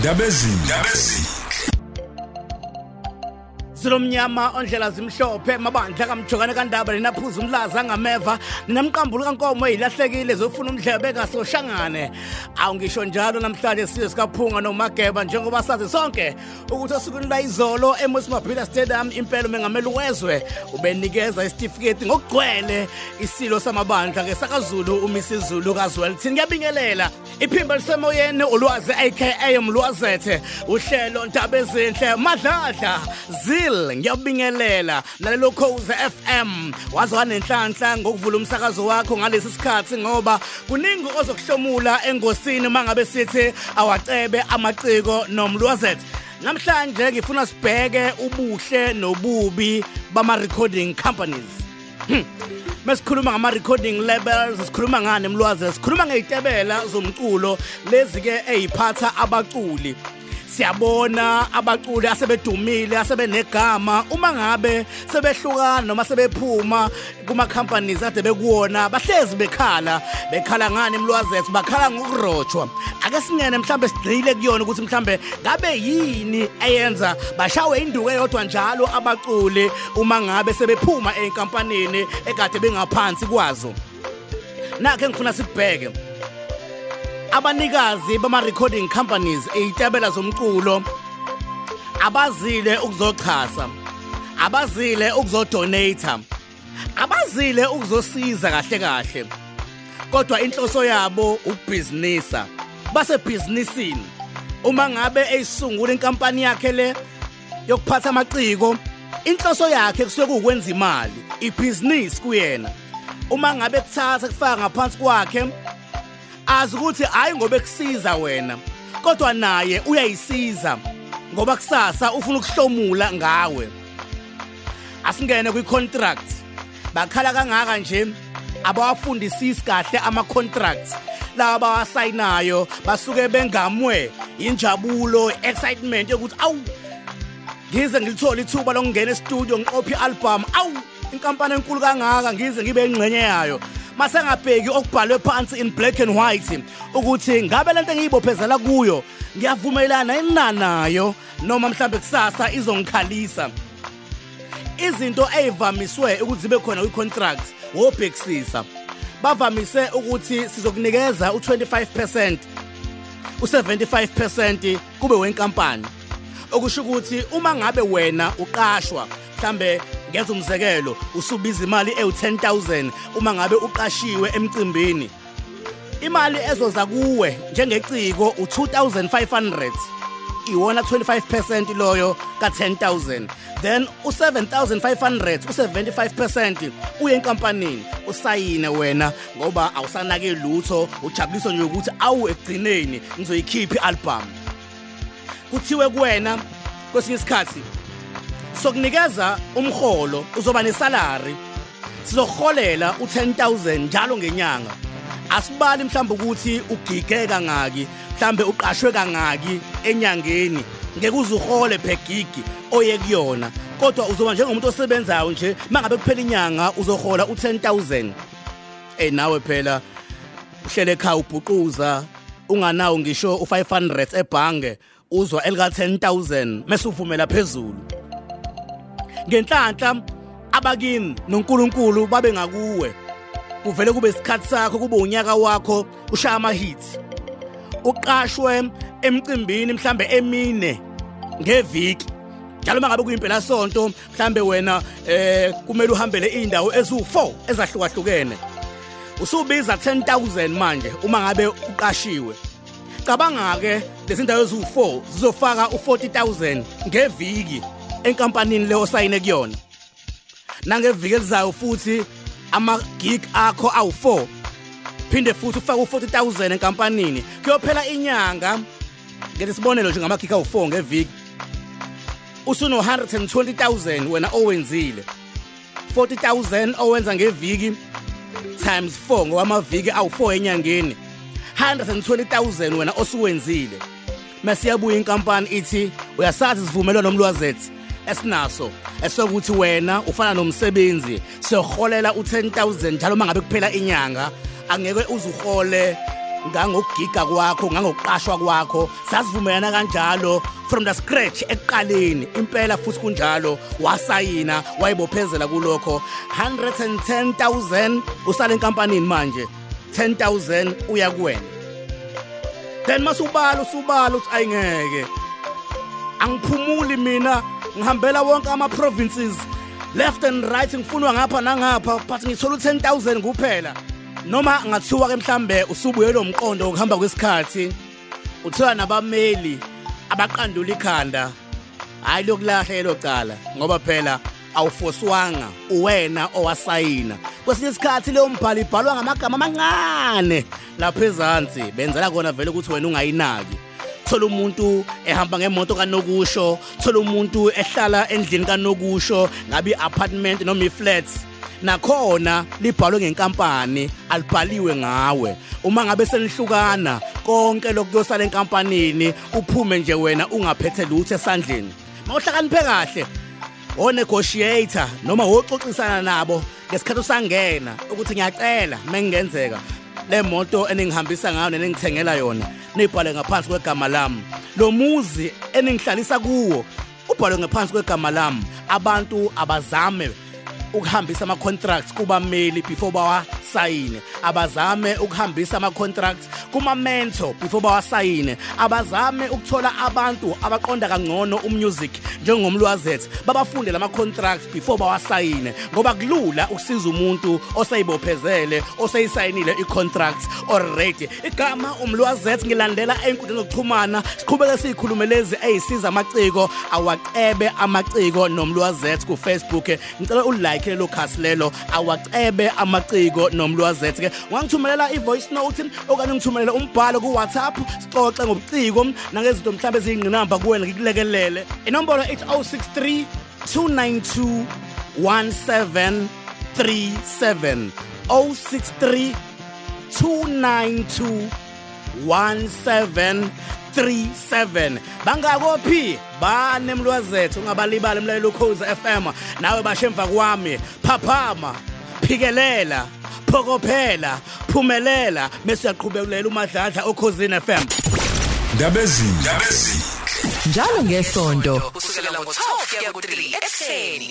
ndabezini ndabezini silomnyama ondlela zimhlophe mabandla kamjokane kandaba ninaphuza umlaza angameva. Ninamqambulo kankomo eyilahlekile zofuna umdlebe kasoshangane. Awungisho njalo namhlanje siyo sikaphunga nomageba njengoba sazi sonke ukuthi osukwini layizolo emosmabhila stadium impela umengameli wezwe ubenikeza isitifiketi ngokugcwele isilo samabandla ngesakazulu umisizulu kazwelithini. Ngiyabingelela iphimbo lisemoyeni ulwazi aka umlwazethe uhlelo ndaba ezinhle madladla zil Hill ngiyabingelela nalelo Khoze FM wazwa nenhlanhla ngokuvula umsakazo wakho ngalesi sikhathi ngoba kuningi ozokuhlomula engosini mangabe sithi awacebe amaciko nomlwazethe namhlanje ngifuna sibheke ubuhle nobubi bama recording companies hmm. Mesikhuluma ngama recording labels, sikhuluma ngane emlwazi, sikhuluma ngezitebela zomculo lezi ke eziphatha abaculi. Siyabona abaculi asebedumile asebenegama. Uma ngabe sebehlukana noma sebephuma kuma companies ade bekuwona bahlezi bekhala. Bekhala ngani emlwazethu bakhala ngokurojwa ake singene mhlambe sigcile kuyona ukuthi mhlambe ngabe yini eyenza? Bashawe induku eyodwa njalo abaculi uma ngabe sebephuma enkampanini ekade bengaphansi kwazo. Nakhe ngifuna sibheke abanikazi bama recording companies ezitebela zomculo abazile ukuzochasa abazile ukuzodonate abazile ukuzosiza kahle kahle. Kodwa inhloso yabo ukubhizinisa base businessini uma ngabe eyisungula inkampani yakhe le yokuphatha amaciko inhloso yakhe kusuke kuwenza imali ibusiness kuyena. Uma ngabe kuthatha kufaka ngaphansi kwakhe azi ukuthi hayi ngoba ekusiza wena kodwa naye uyayisiza ngoba kusasa ufuna ukuhlomula ngawe. Asingene kwi-contract. Bakhala kangaka nje abawafundisisi kahle ama-contracts. Laba bawasayinayo basuke bengamwe injabulo excitement yokuthi awu ngize ngilithola ithuba lokungena e-studio ngiqophe i-album. Awu inkampani enkulu kangaka ngize ngibe ingxenye yayo. Masengabheki okubhalwe phansi in black and white ukuthi ngabe lento engiyibophezela kuyo ngiyavumelana inanayo noma mhlambe kusasa izongikhalisa. Izinto ezivamiswe ukuthi zibe khona kwi-contract wobhekisisa bavamise ukuthi sizokunikeza u25% u75% kube wenkampani. Okusho ukuthi uma ngabe wena uqashwa mhlambe ngenza umzekelo usubiza imali ewu10000 uma ngabe uqashiwe emcimbini. Imali ezoza kuwe njengeciko u2500 iwona 25% loyo ka10000 then u7500 u75% uye enkampanini. Usayine wena ngoba awusanake lutho ujabuliso nje ukuthi awu egcineni ngizoyikhipha ialbum. Kuthiwe kuwena kwesinye isikhathi sokunikeza umholo uzoba nesalary. Sizoholela u10000 njalo ngenyanga. Asibali mhlawumbe ukuthi ugigeka ngaki mhlambe uqashwe kangaki enyangeni ngeke uzuhole per gig oye kuyona. Kodwa uzoba njengomuntu osebenzayo nje mangabe kuphela inyanga uzohola u10000 eh nawe phela uhlele ekhaya ubhuquza unganawo ngisho u500 ebhange uzwa elika 10000 mase uvumela phezulu. Ngenhlanhla abakini noNkulunkulu babe ngakuwe. Kuvele kube isikhathi sakho kube unyaka wakho ushaya ama hits uqashwe emcimbini mhlambe emine ngeviki. Njalo mangabe kuyimpela sonto mhlambe wena eh kumele uhambele indawo ezu4 ezahlukahlukene. Usubiza 10000 manje uma ngabe uqashiwe. Cabanga ke lezi ndawo ezu4 zizofaka u40000 ngeviki. Enkampanini leyo sayine kuyona. Nangeviki elizayo futhi ama gig akho awu4 phinde futhi ufake u40000 enkampanini. Kuyophela inyanga ngesibonelo nje ngama gig awu4 ngeviki. Usuno 120000 wena owenzile. 40000 owenza ngeviki times 4 ngowamaviki awu4 enyangeni. 120000 wena osuwenzile masiyabuya inkampani ithi uyasazi sivumelwa nomlwazethi. Esinaso esokuthi wena ufana nomsebenzi siyoholela u10000 njalo mangabe kuphela inyanga angeke uzuhole ngangokugiga kwakho ngangokuqashwa kwakho sasivumelana kanjalo from the scratch ekuqaleni impela futhi kunjalo wasayina wayibophezela kulokho. 110000 usale enkampanini manje 10000 uya kuwena. Then masubala usubala uthi ayingeke angiphumuli mina ngihambela wonke ama provinces left and right ngifunwa ngapha nangapha but ngithola u10000 kuphela. Noma ngathiwa ke mhlambe usubuye lo mqondo ukuhamba kwesikhathi uthola nabameli abaqandula ikhanda. Hayi lokulahla lo cala ngoba phela awufoswanga uwena owasayina. Kwesinye isikhathi leyo mbhalo ibhalwa ngamagama amancane lapha ezansi benzela kona vele ukuthi wena ungayinaki. Thola umuntu ehamba ngemoto kanokusho thola umuntu ehlala endlini kanokusho ngabe apartment noma iflats nakhona libhalwe ngenkampani alibhaliwe ngawe. Uma ngabe senihlukana konke lokuyosala enkampanini uphume nje wena ungaphethe lutho esandleni. Mawuhlakaniphe kahle o negotiator noma woxoxisana nabo ngesikhathi usangena ukuthi ngiyacela mengenzeka. Le moto eningihambisa ngayo neningithengela yona nibhale ngaphansi kwegama lami. Lo muzi eningihlalisa kuwo ubhalwe ngaphansi kwegama lami. Abantu abazame ukuhambisa ama contracts kubameli before bawasayine abazame ukuhambisa ama contracts kuma mentor before bawasayine. Abazame ukuthola abantu abaqonda kangcono umusic njengomlwazethu babafunde lama contracts before bawasayine. Ngoba kulula ukusiza umuntu oseyibophezele oseyisayinile icontract already. Igama umlwazethu ngilandela einkundleni zokuxhumana siqhubeke sikhulumelezi eyisiza amaciko. Awacebe amaciko nomlwazethu ku Facebook ngicela ulike lelo khasi lelo. Awacebe amaciko nomlwazethu ke ungangithumelela ivoice note okanye ngithumelele umbhalo ku WhatsApp sixoxe ngobuciko nangezinto mhlawumbe eziyingqinamba kuwena ngikulekelele. Inombolo 8063 292 1737 063 292 1737 bangakophi? Bane mlwazethu ungabalibali emlalelo ukhoza FM nawe bashemva kwami. Phaphama. Phikelela phokophela phumelela bese uyaqhubekulela umadladla okhosini FM Ndabezini Ndabezini njalo ngesonto kusukela ngo-12 kuya ku-3 ekuseni.